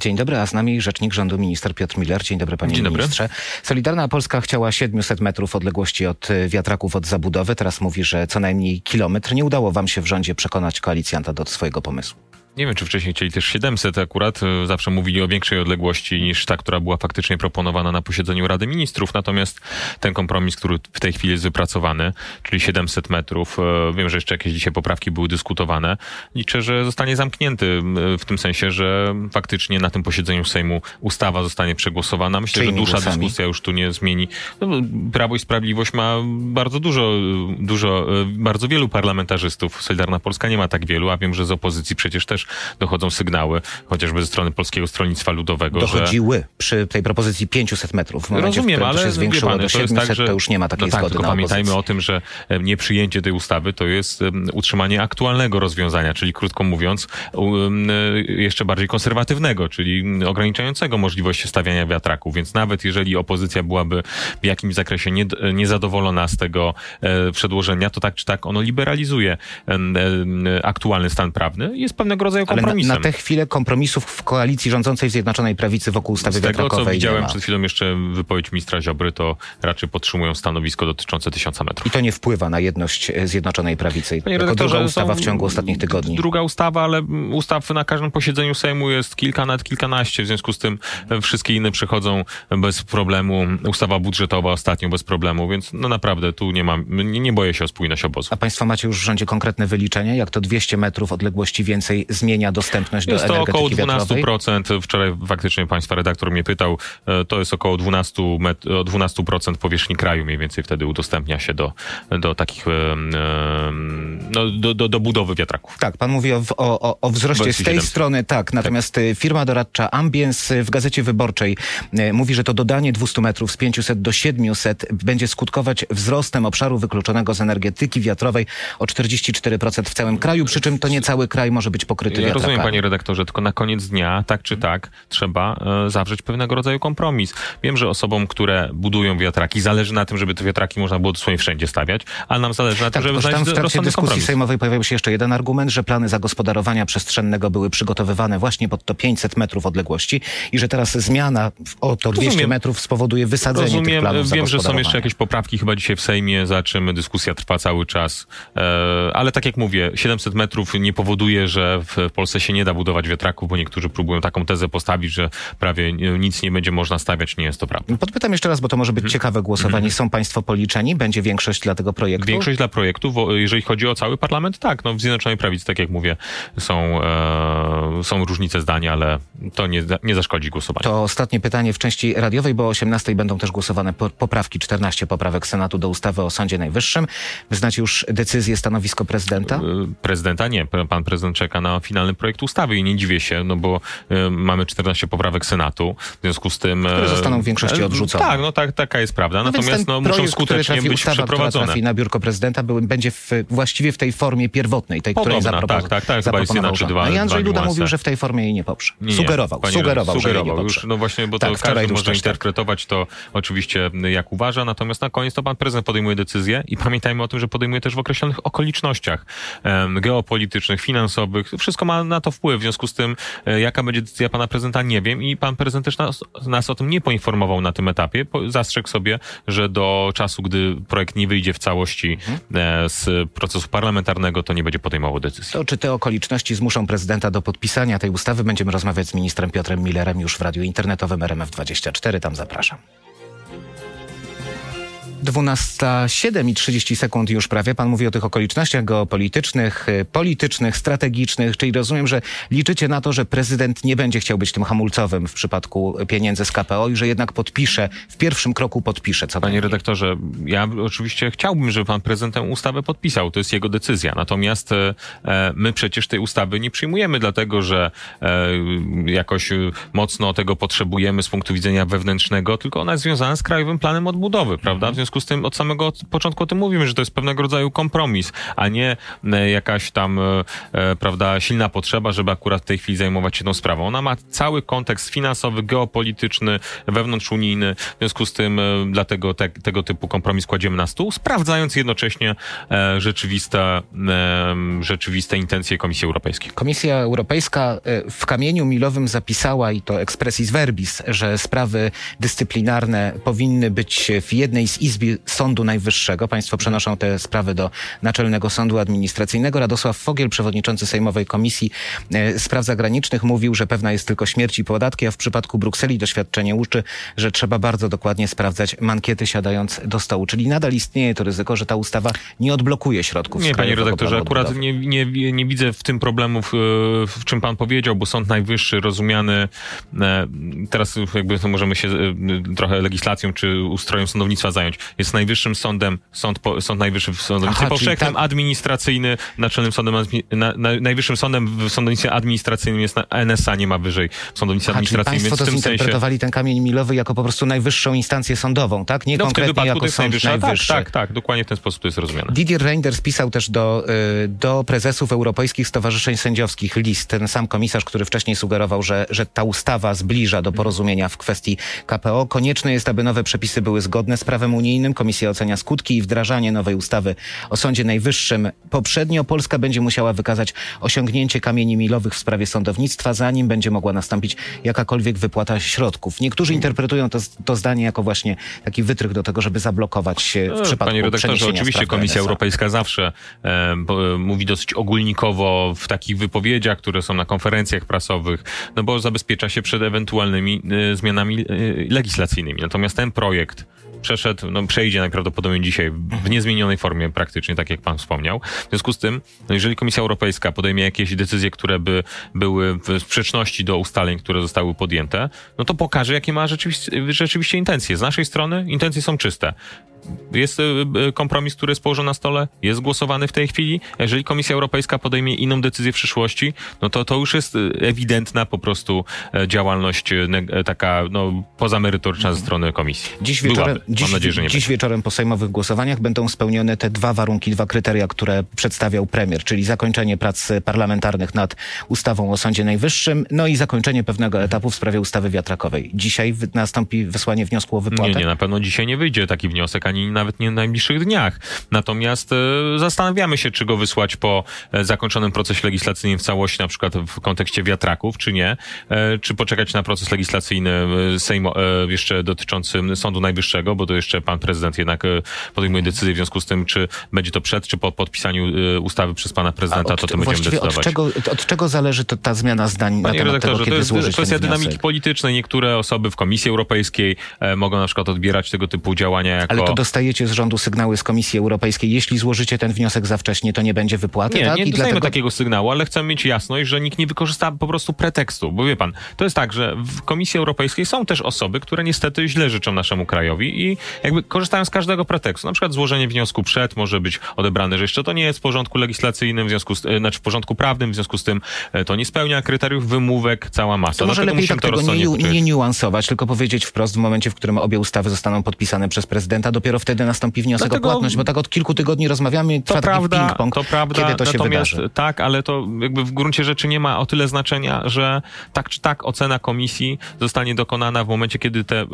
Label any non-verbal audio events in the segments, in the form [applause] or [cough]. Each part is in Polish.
Dzień dobry, a z nami rzecznik rządu minister Piotr Miller. Dzień dobry panie Dzień dobry. ministrze. Solidarna Polska chciała 700 metrów odległości od y, wiatraków od zabudowy. Teraz mówi, że co najmniej kilometr. Nie udało wam się w rządzie przekonać koalicjanta do swojego pomysłu. Nie wiem, czy wcześniej chcieli też 700 akurat. e, Zawsze mówili o większej odległości niż ta, która była faktycznie proponowana na posiedzeniu Rady Ministrów. Natomiast ten kompromis, który w tej chwili jest wypracowany, czyli 700 metrów, e, wiem, że jeszcze jakieś dzisiaj poprawki były dyskutowane, liczę, że zostanie zamknięty w tym sensie, że faktycznie na tym posiedzeniu Sejmu ustawa zostanie przegłosowana. Myślę, że dłuższa głosami? dyskusja już tu nie zmieni. No, Prawo i Sprawiedliwość ma bardzo dużo, dużo, e, bardzo wielu parlamentarzystów. Solidarna Polska nie ma tak wielu, a wiem, że z opozycji przecież też dochodzą sygnały, chociażby ze strony Polskiego Stronnictwa Ludowego, że... Dochodziły przy tej propozycji 500 metrów. W momencie, Rozumiem, w to ale się zwiększyło pan, do to jest 700, tak, że, to już nie ma takiej no tak, zgody tylko na pamiętajmy opozycję. o tym, że e, nieprzyjęcie tej ustawy to jest utrzymanie aktualnego rozwiązania, czyli krótko mówiąc e, jeszcze bardziej konserwatywnego, czyli ograniczającego możliwość stawiania wiatraków, więc nawet jeżeli opozycja byłaby w jakimś zakresie nie, niezadowolona z tego e, przedłożenia, to tak czy tak ono liberalizuje aktualny stan prawny i jest pewnego rodzaju Ale na, kompromisem. na tę chwilę kompromisów w koalicji rządzącej Zjednoczonej Prawicy wokół ustawy Z tego, co widziałem przed chwilą jeszcze wypowiedź ministra Ziobry, to raczej podtrzymują stanowisko dotyczące tysiąca metrów. I to nie wpływa na jedność e, Zjednoczonej Prawicy. Panie redaktorze, druga ustawa w ciągu ostatnich tygodni. Druga ustawa, ale ustaw na każdym posiedzeniu Sejmu jest kilka, nawet kilkanaście. W związku z tym e, wszystkie inne przechodzą bez problemu. Ustawa budżetowa ostatnio bez problemu, więc no naprawdę tu nie mam, nie, nie boję się o spójność obozu. A państwo macie już w rządzie konkretne wyliczenia, jak to 200 metrów odległości więcej zmienia dostępność Jest do to energetyki około wiatrowej? 12%. Wczoraj faktycznie państwa redaktor mnie pytał, e, to jest około 12, met, o 12% powierzchni kraju mniej więcej wtedy udostępnia się do, do takich, e, e, no, do, do, do budowy wiatraków. Tak, pan mówi o, o, o- wzroście z tej 27. strony, tak. Natomiast y, firma doradcza Ambience y, w Gazecie Wyborczej y, mówi, że to dodanie 200 metrów z 500 do 700 będzie skutkować wzrostem obszaru wykluczonego z energetyki wiatrowej o 44% w całym kraju, przy czym to nie cały kraj może być pokryty Ja rozumiem, panie redaktorze, tylko na koniec dnia, tak czy tak, trzeba e, zawrzeć pewnego rodzaju kompromis. Wiem, że osobom, które budują wiatraki, zależy na tym, żeby te wiatraki można było dosłownie wszędzie stawiać, ale nam zależy na Tak, tym, żeby tylko że tam znaleźć w trakcie dyskusji kompromis. sejmowej pojawił się jeszcze jeden argument, że plany zagospodarowania przestrzennego były przygotowywane właśnie pod to 500 metrów odległości i że teraz zmiana o to 200 Rozumiem. metrów spowoduje wysadzenie tych Rozumiem, planów wiem, że są jeszcze jakieś poprawki chyba dzisiaj w Sejmie, zobaczymy, dyskusja trwa cały czas, e, ale tak jak mówię, 700 metrów nie powoduje, że w Polsce się nie da budować wiatraków, bo niektórzy próbują taką tezę postawić, że prawie nic nie będzie można stawiać, nie jest to prawda. Podpytam jeszcze raz, bo to może być ciekawe głosowanie. Są państwo policzeni? Będzie większość dla tego projektu? Większość dla projektu, jeżeli chodzi o cały parlament, tak. No, w Zjednoczonej Prawicy, tak jak mówię, są, e, są różnice zdań, ale to nie, nie zaszkodzi głosowaniu. To ostatnie pytanie w części radiowej, bo o 18 będą też głosowane po- poprawki, 14 poprawek Senatu do ustawy o Sądzie Najwyższym. Wy znacie już decyzję, stanowisko prezydenta? E, Prezydenta nie. Pan prezydent czeka na finalny projekt ustawy i nie dziwię się, no bo e, mamy 14 poprawek Senatu, w związku z tym... e, Które zostaną w większości e, odrzucone. Tak, no tak, taka jest prawda. No Natomiast no, muszą projekt, skutecznie być ustawa, przeprowadzone. trafi na biurko prezydenta, był, będzie w, właściwie w tej formie pierwotnej, tej, której Podobna, zaproponował. tak, tak, tak, chyba jest czy dwa- A i Andrzej dwa Duda mówił, że w tej formie jej nie poprze. Nie, nie, sugerował, panie sugerował, że jej nie sugerował poprze. już, No właśnie, bo Tak, to każdy może interpretować to oczywiście jak uważa, natomiast na koniec to pan prezydent podejmuje decyzję i pamiętajmy o tym, że podejmuje też w określonych okolicznościach geopolitycznych, finansowych. Wszystko ma na to wpływ. W związku z tym, e, jaka będzie decyzja pana prezydenta, nie wiem i pan prezydent też nas, nas o tym nie poinformował na tym etapie. Zastrzegł sobie, że do czasu, gdy projekt nie wyjdzie w całości e, z procesu parlamentarnego, to nie będzie podejmował decyzji. To czy te okoliczności zmuszą prezydenta do podpisania tej ustawy? Będziemy rozmawiać z ministrem Piotrem Millerem już w radiu internetowym RMF24. Tam zapraszam. 12.07 i 30 sekund już prawie. Pan mówi o tych okolicznościach geopolitycznych, y, politycznych, strategicznych, czyli rozumiem, że liczycie na to, że prezydent nie będzie chciał być tym hamulcowym w przypadku pieniędzy z KPO i że jednak podpisze, w pierwszym kroku podpisze. Co Panie redaktorze, ja oczywiście chciałbym, żeby pan prezydent tę ustawę podpisał. To jest jego decyzja. Natomiast e, e, my przecież tej ustawy nie przyjmujemy, dlatego że e, jakoś mocno tego potrzebujemy z punktu widzenia wewnętrznego, tylko ona jest związana z Krajowym Planem Odbudowy, prawda? W związku związku z tym od samego początku o tym mówimy, że to jest pewnego rodzaju kompromis, a nie e, jakaś tam, e, e, prawda, silna potrzeba, żeby akurat w tej chwili zajmować się tą sprawą. Ona ma cały kontekst finansowy, geopolityczny, wewnątrzunijny, w związku z tym dlatego te, tego typu kompromis kładziemy na stół, sprawdzając jednocześnie rzeczywiste, rzeczywiste intencje Komisji Europejskiej. Komisja Europejska w kamieniu milowym zapisała, i to expressis verbis, że sprawy dyscyplinarne powinny być w jednej z izb Sądu Najwyższego. Państwo przenoszą te sprawy do Naczelnego Sądu Administracyjnego. Radosław Fogiel, przewodniczący Sejmowej Komisji e, Spraw Zagranicznych, mówił, że pewna jest tylko śmierć i podatki, a w przypadku Brukseli doświadczenie uczy, że trzeba bardzo dokładnie sprawdzać mankiety siadając do stołu. Czyli nadal istnieje to ryzyko, że ta ustawa nie odblokuje środków. Nie, panie redaktorze, akurat nie, nie, nie widzę w tym problemów, e, w czym pan powiedział, bo Sąd Najwyższy rozumiany, e, teraz jakby możemy się trochę legislacją czy ustrojem sądownictwa zająć, jest najwyższym sądem, sąd, po, sąd Najwyższy w sądownictwie Aha, powszechnym, tak- administracyjny, naczelnym sądem, na, na, najwyższym sądem w sądownictwie administracyjnym jest na, NSA, nie ma wyżej w sądownictwie administracyjnym, państwo to tym sensie... zinterpretowali ten kamień milowy jako po prostu najwyższą instancję sądową, tak? Nie No konkretnie jako sąd tak, najwyższy. tak, tak, dokładnie w ten sposób to jest rozumiane. Didier Reinders pisał też do, y, do prezesów europejskich stowarzyszeń sędziowskich list. Ten sam komisarz, który wcześniej sugerował, że, że ta ustawa zbliża do porozumienia w kwestii KPO. Konieczne jest, aby nowe przepisy były zgodne z prawem unijnym. Komisja ocenia skutki i wdrażanie nowej ustawy o Sądzie Najwyższym. Poprzednio Polska będzie musiała wykazać osiągnięcie kamieni milowych w sprawie sądownictwa, zanim będzie mogła nastąpić jakakolwiek wypłata środków. Niektórzy interpretują to, to zdanie jako właśnie taki wytrych do tego, żeby zablokować się w No, przypadku Panie redaktorze, oczywiście Komisja. Europejska zawsze e, e, mówi dosyć ogólnikowo w takich wypowiedziach, które są na konferencjach prasowych, no bo zabezpiecza się przed ewentualnymi e, zmianami e, legislacyjnymi. Natomiast ten projekt przeszedł, no przejdzie najprawdopodobniej dzisiaj w niezmienionej formie praktycznie, tak jak pan wspomniał. W związku z tym, no jeżeli Komisja Europejska podejmie jakieś decyzje, które by były w sprzeczności do ustaleń, które zostały podjęte, no to pokaże, jakie ma rzeczywiście, rzeczywiście intencje. Z naszej strony intencje są czyste. Jest e, e, kompromis, który jest położony na stole, jest głosowany w tej chwili. Jeżeli Komisja Europejska podejmie inną decyzję w przyszłości, no to to już jest e, ewidentna po prostu e, działalność e, taka no, pozamerytoryczna ze strony Komisji. Dziś wieczorem, Byłaby. dziś, Mam nadzieję, że nie dziś będzie. wieczorem po sejmowych głosowaniach będą spełnione te dwa warunki, dwa kryteria, które przedstawiał premier, czyli zakończenie prac parlamentarnych nad ustawą o Sądzie Najwyższym, no i zakończenie pewnego etapu w sprawie ustawy wiatrakowej. Dzisiaj nastąpi wysłanie wniosku o wypłatę. Nie, nie, na pewno dzisiaj nie wyjdzie taki wniosek, ani nawet nie w najbliższych dniach. Natomiast e, zastanawiamy się, czy go wysłać po e, zakończonym procesie legislacyjnym w całości, na przykład w kontekście wiatraków, czy nie. E, czy poczekać na proces legislacyjny Sejmo, jeszcze dotyczący Sądu Najwyższego, bo to jeszcze pan prezydent jednak podejmuje decyzję w związku z tym, czy będzie to przed, czy po podpisaniu ustawy przez pana prezydenta, to to będziemy właściwie od decydować. czego, od czego zależy to, ta zmiana zdań Panie na temat redaktorze, to jest kwestia dynamiki politycznej. Niektóre osoby w Komisji Europejskiej mogą na przykład odbierać tego typu działania jako... Dostajecie z rządu sygnały z Komisji Europejskiej. Jeśli złożycie ten wniosek za wcześnie, to nie będzie wypłaty, Nie, tak? nie I dostajemy dlatego takiego sygnału, ale chcemy mieć jasność, że nikt nie wykorzysta po prostu pretekstu. Bo wie pan, to jest tak, że w Komisji Europejskiej są też osoby, które niestety źle życzą naszemu krajowi i jakby korzystają z każdego pretekstu. Na przykład złożenie wniosku przed może być odebrane, że jeszcze to nie jest w porządku legislacyjnym, w związku z, e, znaczy w porządku prawnym, w związku z tym e, to nie spełnia kryteriów wymówek, cała masa. To może Dlatego lepiej tak tego nie, nie niuansować, tylko powiedzieć wprost w momencie, w którym obie ustawy zostaną podpisane przez prezydenta, dopiero wtedy nastąpi wniosek Dlatego- o płatność, bo tak od kilku tygodni rozmawiamy, trwa To taki prawda, ping-pong, to prawda, kiedy to się natomiast wydarzy. tak, ale to jakby w gruncie rzeczy nie ma o tyle znaczenia, że tak czy tak ocena komisji zostanie dokonana w momencie, kiedy te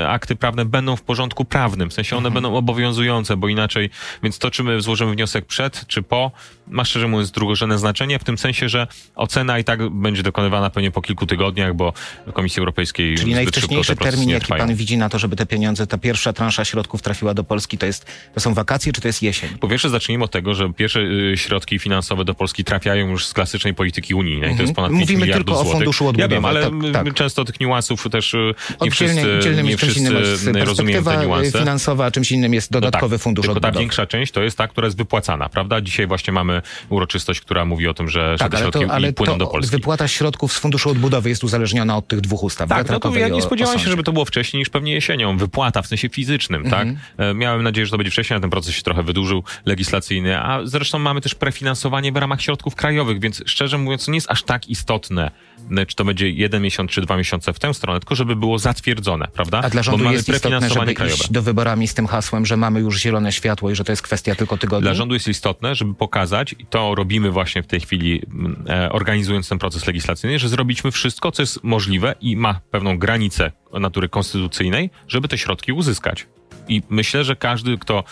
e, akty prawne będą w porządku prawnym, w sensie one Mhm. będą obowiązujące, bo inaczej, więc to czy my złożymy wniosek przed, czy po, ma szczerze mówiąc drugorzędne znaczenie, w tym sensie, że ocena i tak będzie dokonywana pewnie po kilku tygodniach, bo w Komisji Europejskiej Czyli najwcześniejszy termin, jaki pan widzi na to, żeby te pieniądze, ta pierwsza transza środków trafiła do Polski, to jest, to są wakacje, czy to jest jesień? Po pierwsze, zacznijmy od tego, że pierwsze y, środki finansowe do Polski trafiają już z klasycznej polityki unijnej. To jest ponad 5 Mhm. Mówimy miliardów tylko o złotych. funduszu Ja odbudowy, wiem, ale tak, tak. często tych niuansów też y, nie Oddzielnie, wszyscy, dzielnym nie wszyscy rozumieją te perspektywa niuanse. finansowa, a czymś innym jest dodatkowy No tak, fundusz tylko ta odbudowy. większa część to jest ta, która jest wypłacana, prawda? Dzisiaj właśnie mamy uroczystość, która mówi o tym, że, Tak, te ale środki to, ale płyną do Polski. wypłata środków z funduszu odbudowy jest uzależniona od tych dwóch ustaw. Tak, no to ja nie o- spodziewałem o się, żeby to było wcześniej niż pewnie jesienią. Wypłata w sensie fizycznym, tak? E, Miałem nadzieję, że to będzie wcześniej, ale ten proces się trochę wydłużył legislacyjny, a zresztą mamy też prefinansowanie w ramach środków krajowych, więc szczerze mówiąc, nie jest aż tak istotne, e, czy to będzie jeden miesiąc, czy dwa miesiące w tę stronę, tylko żeby było zatwierdzone, prawda? A dla rządu jest istotne, żeby krajowe. iść do wyborami z tym hasłem, że mamy już zielone światło i że to jest kwestia tylko tygodni? Dla rządu jest istotne, żeby pokazać, i to robimy właśnie w tej chwili, e, organizując ten proces legislacyjny, że zrobiliśmy wszystko, co jest możliwe i ma pewną granicę natury konstytucyjnej, żeby te środki uzyskać. I myślę, że każdy, kto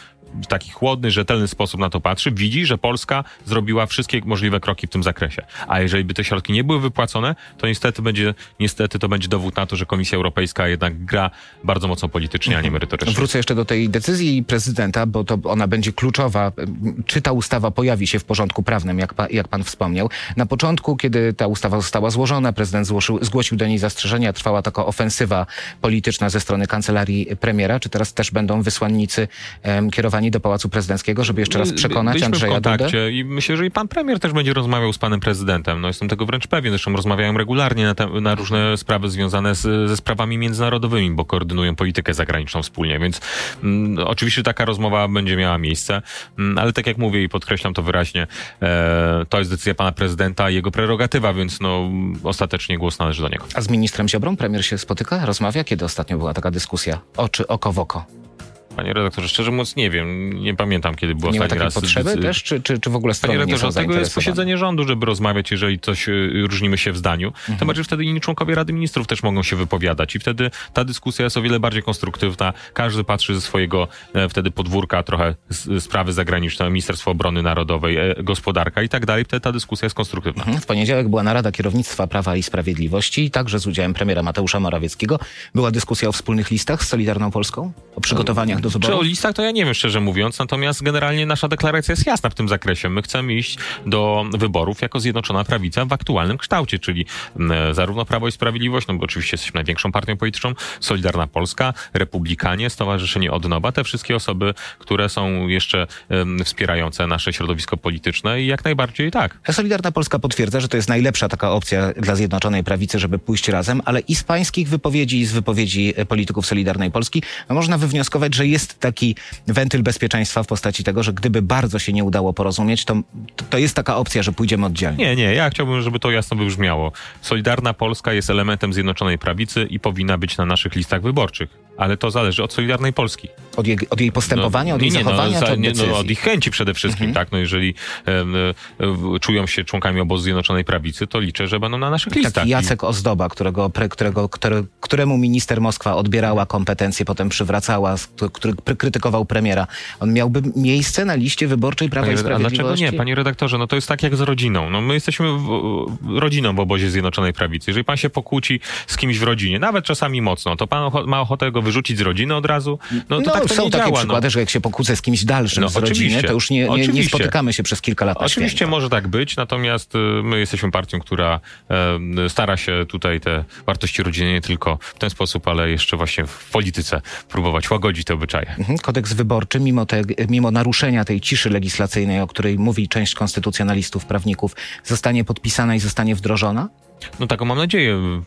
w taki chłodny, rzetelny sposób na to patrzy, widzi, że Polska zrobiła wszystkie możliwe kroki w tym zakresie. A jeżeli by te środki nie były wypłacone, to niestety będzie, niestety to będzie dowód na to, że Komisja Europejska jednak gra bardzo mocno politycznie, a nie merytorycznie. Wrócę jeszcze do tej decyzji prezydenta, bo to ona będzie kluczowa. Czy ta ustawa pojawi się w porządku prawnym, jak, pa, jak pan wspomniał. Na początku, kiedy ta ustawa została złożona, prezydent zgłosił, zgłosił do niej zastrzeżenia, trwała taka ofensywa polityczna ze strony kancelarii premiera. Czy teraz też będą wysłannicy em, kierowani do Pałacu Prezydenckiego, żeby jeszcze raz przekonać Byliśmy Andrzeja w Dudę? kontakcie i myślę, że i pan premier też będzie rozmawiał z panem prezydentem. No jestem tego wręcz pewien. Zresztą rozmawiają regularnie na, te, na różne sprawy związane z, ze sprawami międzynarodowymi, bo koordynują politykę zagraniczną wspólnie, więc mm, oczywiście taka rozmowa będzie miała miejsce, mm, ale tak jak mówię i podkreślam to wyraźnie, e, to jest decyzja pana prezydenta i jego prerogatywa, więc no ostatecznie głos należy do niego. A z ministrem Ziobrą premier się spotyka, rozmawia? Kiedy ostatnio była taka dyskusja? Oczy, oko w oko. Panie redaktorze, szczerze mówiąc nie wiem, nie pamiętam kiedy było ostatni raz. potrzeby decy- też, czy, czy, czy w ogóle Panie strony nie redaktorze, są od tego jest posiedzenie rządu, żeby rozmawiać, jeżeli coś y, różnimy się w zdaniu. Mhm. Tym bardziej wtedy inni członkowie Rady Ministrów też mogą się wypowiadać i wtedy ta dyskusja jest o wiele bardziej konstruktywna. Każdy patrzy ze swojego e, wtedy podwórka, trochę sprawy zagraniczne, Ministerstwo Obrony Narodowej, e, gospodarka i tak dalej. Wtedy ta dyskusja jest konstruktywna. W poniedziałek była narada kierownictwa Prawa i Sprawiedliwości, także z udziałem premiera Mateusza Morawieckiego. Była dyskusja o wspólnych listach z Solidarną Polską, o przygotowaniach do Czy o listach to ja nie wiem, szczerze mówiąc, natomiast generalnie nasza deklaracja jest jasna w tym zakresie. My chcemy iść do wyborów jako Zjednoczona Prawica w aktualnym kształcie, czyli zarówno Prawo i Sprawiedliwość, no bo oczywiście jesteśmy największą partią polityczną, Solidarna Polska, Republikanie, Stowarzyszenie Odnowa, te wszystkie osoby, które są jeszcze em, wspierające nasze środowisko polityczne i jak najbardziej tak. Solidarna Polska potwierdza, że to jest najlepsza taka opcja dla Zjednoczonej Prawicy, żeby pójść razem, ale i z pańskich wypowiedzi, i z wypowiedzi e, polityków Solidarnej Polski no można wywnioskować, że jest taki wentyl bezpieczeństwa w postaci tego, że gdyby bardzo się nie udało porozumieć, to, to jest taka opcja, że pójdziemy oddzielnie. Nie, nie, ja chciałbym, żeby to jasno wybrzmiało. Solidarna Polska jest elementem Zjednoczonej Prawicy i powinna być na naszych listach wyborczych. Ale to zależy od Solidarnej Polski. Od, jej, od jej postępowania, od jej nie, zachowania, no, czy od nie? Mhm. no, od ich chęci przede wszystkim, tak? No jeżeli e, czują się członkami obozu Zjednoczonej Prawicy, to liczę, że będą na naszych listach. Taki I- Jacek Ozdoba, którego, pre- którego, który, któremu minister Moskwa odbierała kompetencje, potem przywracała, który krytykował premiera. On miałby miejsce na liście wyborczej Prawa Panie, i a Sprawiedliwości? dlaczego nie, panie redaktorze? No to jest tak jak z rodziną. No my jesteśmy w, rodziną w obozie Zjednoczonej Prawicy. Jeżeli pan się pokłóci z kimś w rodzinie, nawet czasami mocno, to pan ma ochotę go wyrzucić z rodziny od razu? No to No, tak to są nie takie działa. przykłady, no. że jak się pokłócę z kimś dalszym No, z rodziny, oczywiście. to już nie, nie, nie spotykamy się przez kilka lat Oczywiście święta. może tak być, natomiast y, my jesteśmy partią, która e, stara się tutaj te wartości rodziny nie tylko w ten sposób, ale jeszcze właśnie w polityce próbować łagodzić te obyczaje. Mhm. Kodeks wyborczy, mimo, te, mimo naruszenia tej ciszy legislacyjnej, o której mówi część konstytucjonalistów, prawników, zostanie podpisana i zostanie wdrożona? No taką mam nadzieję.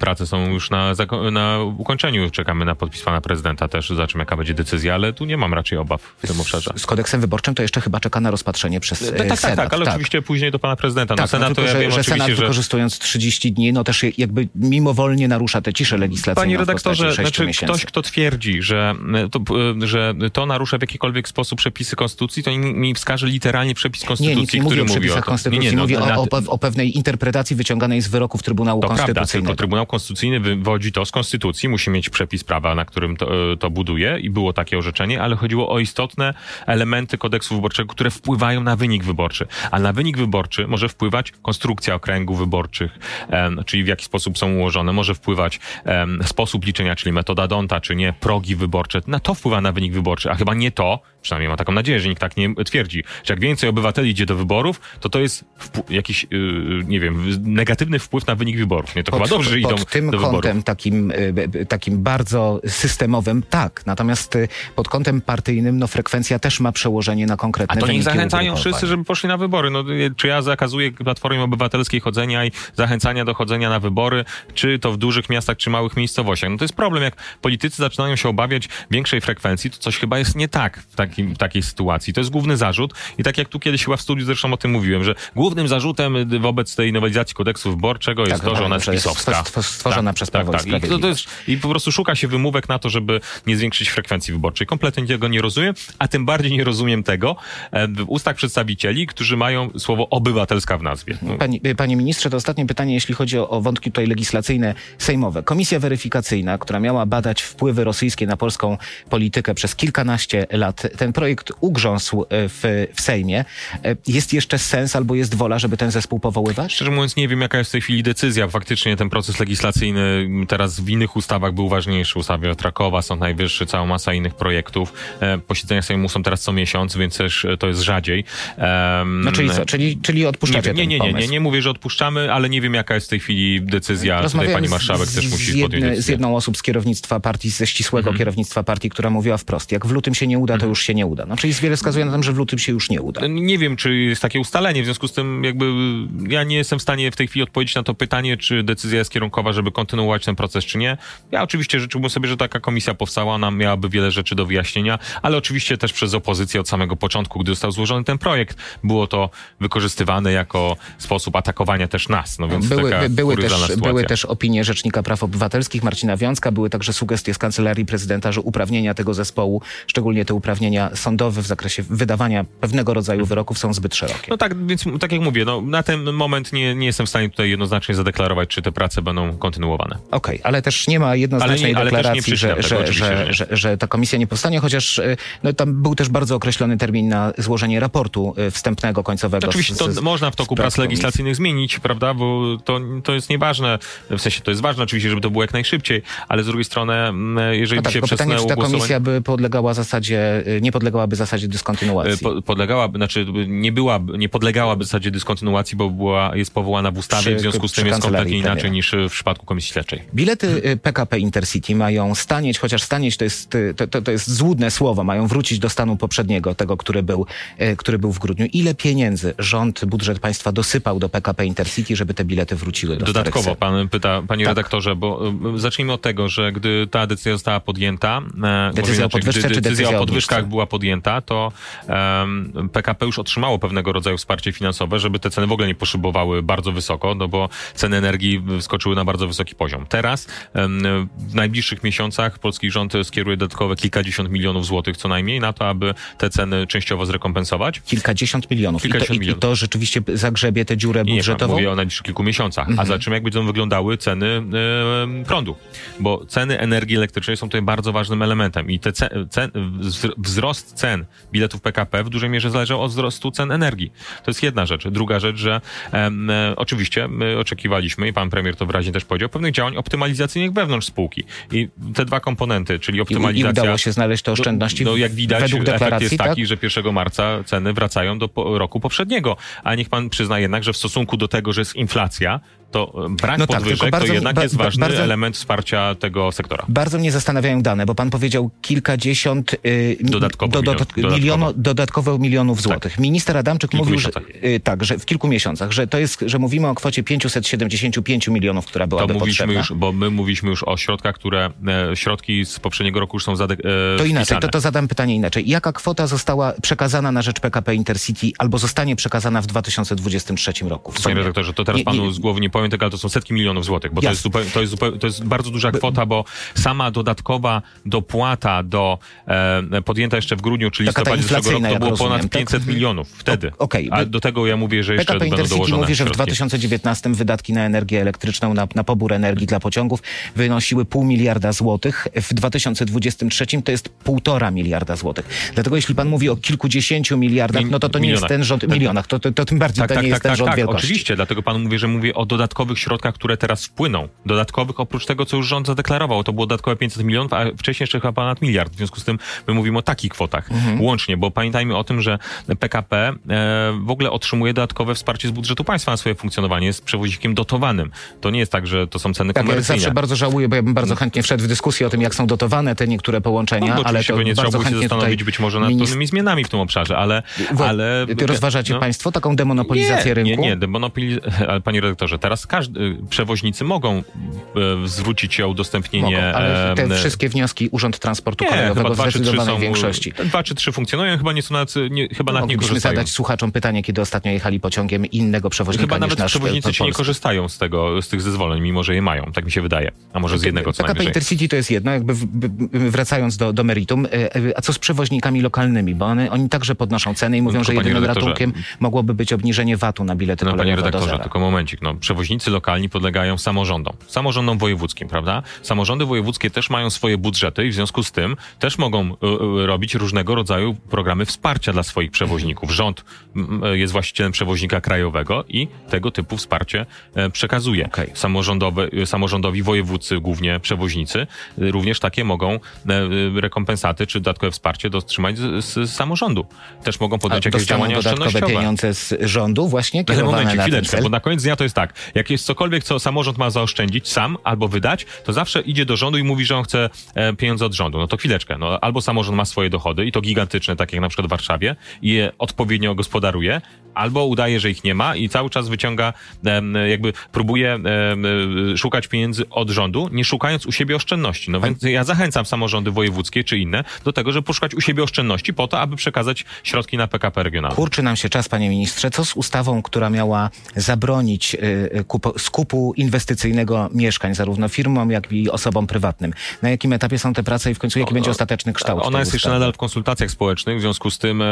Prace są już na, na ukończeniu. Czekamy na podpis pana prezydenta też. Zobaczymy, jaka będzie decyzja, ale tu nie mam raczej obaw w tym obszarze. Z kodeksem wyborczym to jeszcze chyba czeka na rozpatrzenie przez e, Tak, tak, tak, Senat. tak, ale oczywiście później do pana prezydenta. Tak, no Senat no, to tylko, ja że, wiem że oczywiście, Senat że... wykorzystując 30 dni, no też jakby mimowolnie narusza tę ciszę legislacyjną Panie redaktorze, 6 znaczy miesięcy. ktoś, kto twierdzi, że to, e, że to narusza w jakikolwiek sposób przepisy konstytucji, to mi, wskaże literalnie przepis Nie, konstytucji, nie mówi który o mówi o przepisach to. konstytucji, no, mówi o, o, o pewnej interpretacji wyciąganej z wyroków Trybunału To prawda, Konstytucyjnego. tylko Trybunał Konstytucyjny wywodzi to z Konstytucji, musi mieć przepis prawa, na którym to, e, to buduje i było takie orzeczenie, ale chodziło o istotne elementy kodeksu wyborczego, które wpływają na wynik wyborczy. A na wynik wyborczy może wpływać konstrukcja okręgów wyborczych, em, czyli w jaki sposób są ułożone, może wpływać em, sposób liczenia, czyli metoda Donta, czy nie, progi wyborcze. Na to wpływa na wynik wyborczy, a chyba nie to, przynajmniej mam taką nadzieję, że nikt tak nie twierdzi, że jak więcej obywateli idzie do wyborów, to to jest jakiś, yy, nie wiem, negatywny wpływ na wynik wyborów. Nie, to chyba dobrze, że idą pod tym do kątem wyborów. takim, y, takim bardzo systemowym, tak. Natomiast y, pod kątem partyjnym, no frekwencja też ma przełożenie na konkretne A to niech wyniki zachęcają ugrupowań. wszyscy, żeby poszli na wybory. No, czy ja zakazuję Platformie Obywatelskiej chodzenia i zachęcania do chodzenia na wybory, czy to w dużych miastach, czy małych miejscowościach? No to jest problem, jak politycy zaczynają się obawiać większej frekwencji, to coś chyba jest nie tak w, takim, takiej sytuacji. To jest główny zarzut i tak jak tu kiedyś chyba w studiu zresztą o tym mówiłem, że głównym zarzutem wobec tej nowelizacji kodeksu wyborczego jest Tak, to, że ona jest pisowska. stwo- stworzona przez Prawo i I, to, to jest, I po prostu szuka się wymówek na to, żeby nie zwiększyć frekwencji wyborczej. Kompletnie tego nie rozumiem, a tym bardziej nie rozumiem tego e, w ustach przedstawicieli, którzy mają słowo obywatelska w nazwie. No, Panie, panie ministrze, to ostatnie pytanie, jeśli chodzi o, o wątki tutaj legislacyjne, sejmowe. Komisja weryfikacyjna, która miała badać wpływy rosyjskie na polską politykę przez kilkanaście lat, ten projekt ugrząsł e, w, w Sejmie. E, Jest jeszcze sens albo jest wola, żeby ten zespół powoływać? Szczerze mówiąc, nie wiem, jaka jest w tej chwili decyzja. Faktycznie ten proces legislacyjny teraz w innych ustawach był ważniejszy. Ustawie Trakowa, Sąd Najwyższy, cała masa innych projektów. E, posiedzenia Sejmu są teraz co miesiąc, więc też to jest rzadziej. Em, No czyli co? Czyli, czyli nie, odpuszczacie nie, ten nie, nie, nie, pomysł? nie mówię, że odpuszczamy, ale nie wiem, jaka jest w tej chwili decyzja. Tutaj pani marszałek z, też musi z, podjąć jedne, z jedną osób z kierownictwa partii, ze ścisłego Mhm. kierownictwa partii, która mówiła wprost, jak w lutym się nie uda, to już się nie uda. No czyli wiele wskazuje na to, że w lutym się już nie uda. Nie wiem, czy jest takie ustalenie, w związku z tym jakby ja nie jestem w stanie w tej chwili odpowiedzieć na to pytanie, czy decyzja jest kierunkowa, żeby kontynuować ten proces, czy nie. Ja oczywiście życzyłbym sobie, że taka komisja powstała, ona miałaby wiele rzeczy do wyjaśnienia, ale oczywiście też przez opozycję od samego początku, gdy został złożony ten projekt, było to wykorzystywane jako sposób atakowania też nas. No więc Były, taka by- były, też, sytuacja. były też opinie Rzecznika Praw Obywatelskich Marcina Wiązka, były także sugestie z Kancelarii Prezydenta, że uprawnienia tego zespołu, szczególnie te uprawnienia sądowe w zakresie wydawania pewnego rodzaju wyroków są zbyt szerokie. No tak, więc tak jak mówię, no, na ten moment nie, nie jestem w stanie tutaj jednoznacznie zadeklarować, czy te prace będą kontynuowane. Okej, ale też nie ma jednoznacznej Ale nie- ale deklaracji, że, tego, że, że że, że, ta komisja nie powstanie, chociaż y, no, tam był też bardzo określony termin na złożenie raportu y, wstępnego, końcowego. Oczywiście to z- można w toku prac legislacyjnych zmienić, prawda, bo to, to jest nieważne, w sensie to jest ważne oczywiście, żeby to było jak najszybciej, ale z drugiej strony, mm, jeżeli No by tak, się tylko pytanie, przesunęło czy ta komisja by podlegała zasadzie, y, nie podlegałaby zasadzie dyskontynuacji. e, Po, podlegałaby, znaczy nie byłaby, nie podlegałaby zasadzie dyskontynuacji, bo była, jest powołana w ustawie, Przy- w związku z tym jest kompletnie inaczej premiera. niż w przypadku komisji śledczej. Bilety y, PKP Intercity mają stanieć, chociaż stanieć to jest, y, to, to, to jest złudne słowo, mają wrócić do stanu poprzedniego, tego, który był, y, który był w grudniu. Ile pieniędzy rząd, budżet państwa dosypał do PKP Intercity, żeby te bilety wróciły do Dodatkowo pan pyta, panie Tak. redaktorze, bo y, zacznijmy od tego, że gdy ta decyzja została podjęta, e, Decyzja o podwyżce czy decyzja o podwyżkach? Była podjęta, to em, PKP już otrzymało pewnego rodzaju wsparcie finansowe, żeby te ceny w ogóle nie poszybowały bardzo wysoko, no bo ceny energii wskoczyły na bardzo wysoki poziom. Teraz em, w najbliższych miesiącach polski rząd skieruje dodatkowe kilkadziesiąt milionów złotych co najmniej na to, aby te ceny częściowo zrekompensować. Kilkadziesiąt milionów. Kilkadziesiąt I, to, milionów. I to rzeczywiście zagrzebie tę dziurę Nie, nie, budżetową? mówię o najbliższych kilku miesiącach. Mhm. A za czym jak będą wyglądały ceny prądu? Bo ceny energii elektrycznej są tutaj bardzo ważnym elementem i te ce, cen, wzr- wzrost cen biletów PKP w dużej mierze zależy od wzrostu cen energii. To jest jedna rzecz. Druga rzecz, że em, e, oczywiście my oczekiwaliśmy i pan premier to wyraźnie też powiedział, pewnych działań optymalizacyjnych wewnątrz spółki. I te dwa komponenty, czyli I, I optymalizacja... udało się znaleźć te oszczędności No, no jak widać, według deklaracji, jest tak? taki, że 1 marca ceny wracają do roku poprzedniego. A niech pan przyzna jednak, że w stosunku do tego, że jest inflacja, to e, brak No tak, podwyżek bardzo to jednak ba- jest ważny bardzo- element wsparcia tego sektora. Bardzo mnie zastanawiają dane, bo pan powiedział kilkadziesiąt y, Dodatkowo do, milion- dodatkowo. miliono, dodatkowo milionów złotych. Minister Adamczyk kilku mówił, że, y, tak, że w kilku miesiącach, że to jest, że mówimy o kwocie 575 milionów, która To byłaby mówiliśmy potrzebna. już, bo my mówiliśmy już o środkach, które, e, środki z poprzedniego roku już są zade, e, To inaczej, to, to zadam pytanie inaczej. Jaka kwota została przekazana na rzecz PKP Intercity albo zostanie przekazana w 2023 roku? W Panie redaktorze, to teraz Nie- panu nie- z głowy nie powiem tego, ale to są setki milionów złotych, bo to jest, to, jest to jest bardzo duża kwota, bo sama dodatkowa dopłata do e, podjęta jeszcze w grudniu, czyli Taka listopadzie zeszłego roku, to było rozumiem, ponad tak? 500 milionów wtedy. O- okej, A do tego ja mówię, że jeszcze PKP będą dołożone mówi, że w środki. 2019 wydatki na energię elektryczną, na, na pobór energii dla pociągów wynosiły pół miliarda złotych. W 2023 to jest półtora miliarda złotych. Dlatego jeśli pan mówi o kilkudziesięciu miliardach, Mi- no to to nie jest milionach. ten rząd, milionach, to, to, to tym bardziej Tak, to tak, nie jest tak, ten tak, rząd tak, wielkości. oczywiście, dlatego panu mówię, że mówię o dodatkowym dodatkowych środkach, które teraz wpłyną. Dodatkowych oprócz tego, co już rząd zadeklarował. To było dodatkowe 500 milionów, a wcześniej jeszcze chyba ponad miliard. W związku z tym my mówimy o takich kwotach łącznie, bo pamiętajmy o tym, że PKP e, w ogóle otrzymuje dodatkowe wsparcie z budżetu państwa na swoje funkcjonowanie. Jest przewoźnikiem dotowanym. To nie jest tak, że to są ceny Tak, ja komercyjne. zawsze bardzo żałuję, bo ja bym bardzo chętnie wszedł w dyskusję o tym, jak są dotowane te niektóre połączenia, No, ale to trzeba bardzo było się chętnie zastanowić być może nad ministr- pewnymi zmianami w tym obszarze, ale... Wo- ale rozważacie no. państwo taką demonopolizację nie, rynku? Nie, nie, demonopoli... [laughs] ale panie redaktorze, teraz każdy, przewoźnicy mogą e, zwrócić się o udostępnienie... Mogą, ale te e, wszystkie wnioski Urząd Transportu nie, Kolejowego w zdecydowanej są, większości. Dwa czy trzy funkcjonują, chyba nie są nawet, nie, chyba nad nie korzystają. zadać słuchaczom pytanie, kiedy ostatnio jechali pociągiem innego przewoźnika Chyba nawet nasz przewoźnicy ci nie korzystają z tego, z tych zezwoleń, mimo że je mają, tak mi się wydaje. A może z jednego co PKP. Intercity to jest jedno, jakby wracając do, do meritum, e, e, a co z przewoźnikami lokalnymi, bo one, oni także podnoszą ceny i mówią, tylko, że panie jedynym ratunkiem mogłoby być obniżenie VAT-u na bilety No panie kolejowe do redaktorze, tylko momencik. No, przewoźnicy lokalni podlegają samorządom. Samorządom wojewódzkim, prawda? Samorządy wojewódzkie też mają swoje budżety i w związku z tym też mogą y, y, robić różnego rodzaju programy wsparcia dla swoich przewoźników. Rząd jest właścicielem przewoźnika krajowego i tego typu wsparcie e, przekazuje. Okej. Samorządowe, samorządowi wojewódcy, głównie przewoźnicy, również takie mogą e, rekompensaty czy dodatkowe wsparcie dotrzymać z, z samorządu. Też mogą podjąć jakieś działania dodatkowe oszczędnościowe. pieniądze z rządu właśnie Ale kierowane momencie, na chwileczkę, bo na koniec dnia to jest tak. Jak jest cokolwiek, co samorząd ma zaoszczędzić sam albo wydać, to zawsze idzie do rządu i mówi, że on chce e, pieniądze od rządu. No to chwileczkę. No, albo samorząd ma swoje dochody i to gigantyczne, tak jak na przykład w Warszawie i je odpowiednio gospodaruje, albo udaje, że ich nie ma i cały czas wyciąga, jakby próbuje e, szukać pieniędzy od rządu, nie szukając u siebie oszczędności. No więc ja zachęcam samorządy wojewódzkie czy inne do tego, żeby poszukać u siebie oszczędności po to, aby przekazać środki na PKP regionalne. Kurczy nam się czas, panie ministrze. Co z ustawą, która miała zabronić y, y, kupo, skupu inwestycyjnego mieszkań zarówno firmom, jak i osobom prywatnym? Na jakim etapie są te prace i w końcu jaki będzie ostateczny kształt Ona jest jeszcze ustawy? nadal w konsultacjach społecznych, w związku z tym e,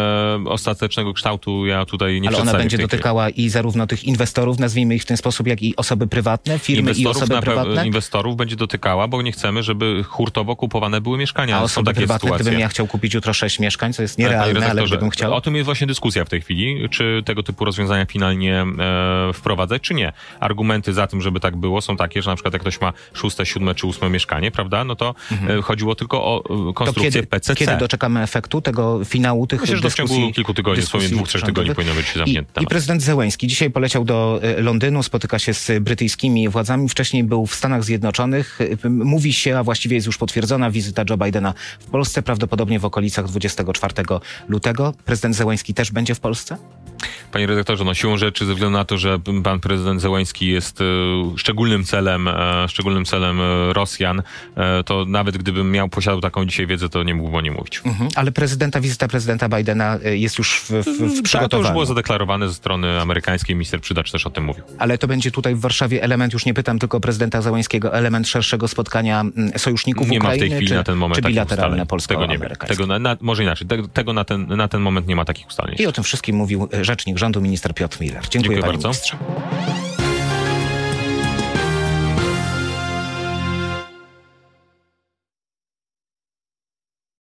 ostatecznego kształtu ja tutaj nie Ale ona będzie w tej dotykała i zarówno tych inwestorów, nazwijmy ich w ten sposób, jak i osoby prywatne, firmy i Inwestorów, osoby na pe- prywatne? inwestorów będzie dotykała, bo nie chcemy, żeby hurtowo kupowane były mieszkania. A Są osoby takie prywatne, sytuacje. gdybym ja chciał kupić jutro sześć mieszkań, co jest Tak, nierealne, ale gdybym chciał... O tym jest właśnie dyskusja w tej chwili, czy tego typu rozwiązania finalnie e, wprowadzać, czy nie. Argumenty za tym, żeby tak było, są takie, że na przykład jak ktoś ma szóste, siódme czy ósme mieszkanie, prawda, no to e, chodziło tylko o e, Mhm. To konstrukcję kiedy, PCC. kiedy doczekamy efektu tego finału tych Myślę, że to w dyskusji? ciągu kilku tygodni, dyskusji dwóch, trzech tygodni powinno być I, prezydent Zełęński dzisiaj poleciał do e, Londynu, spotyka się z brytyjskimi władzami. Wcześniej był w Stanach Zjednoczonych. E, Mówi się, a właściwie jest już potwierdzona wizyta Joe Bidena w Polsce, prawdopodobnie w okolicach 24 lutego. Prezydent Zełęński też będzie w Polsce? Panie redaktorze, no siłą rzeczy, ze względu na to, że pan prezydent Zełański jest e, szczególnym celem, e, szczególnym celem e, Rosjan, to nawet gdybym miał, posiadał taką dzisiaj wiedzę, to nie mógłbym o niej mówić. Mhm. Ale prezydenta, wizyta prezydenta Bidena jest już w, w, w Tak, to już przygotowaniu. było zadeklarowane ze strony amerykańskiej, minister Przydacz też o tym mówił. Ale to będzie tutaj w Warszawie element, już nie pytam tylko prezydenta Załańskiego, element szerszego spotkania mm, sojuszników Nie ma w Ukrainy, tej chwili czy, na ten moment czy bilateralne ustaleń. Tego nie. Tego na, na, może inaczej. Tego, tego na, ten, na ten moment nie ma takich ustaleń. I o tym wszystkim mówił rzecznik rządu, minister Piotr Miller. Dziękuję, Dziękuję bardzo. ministrze.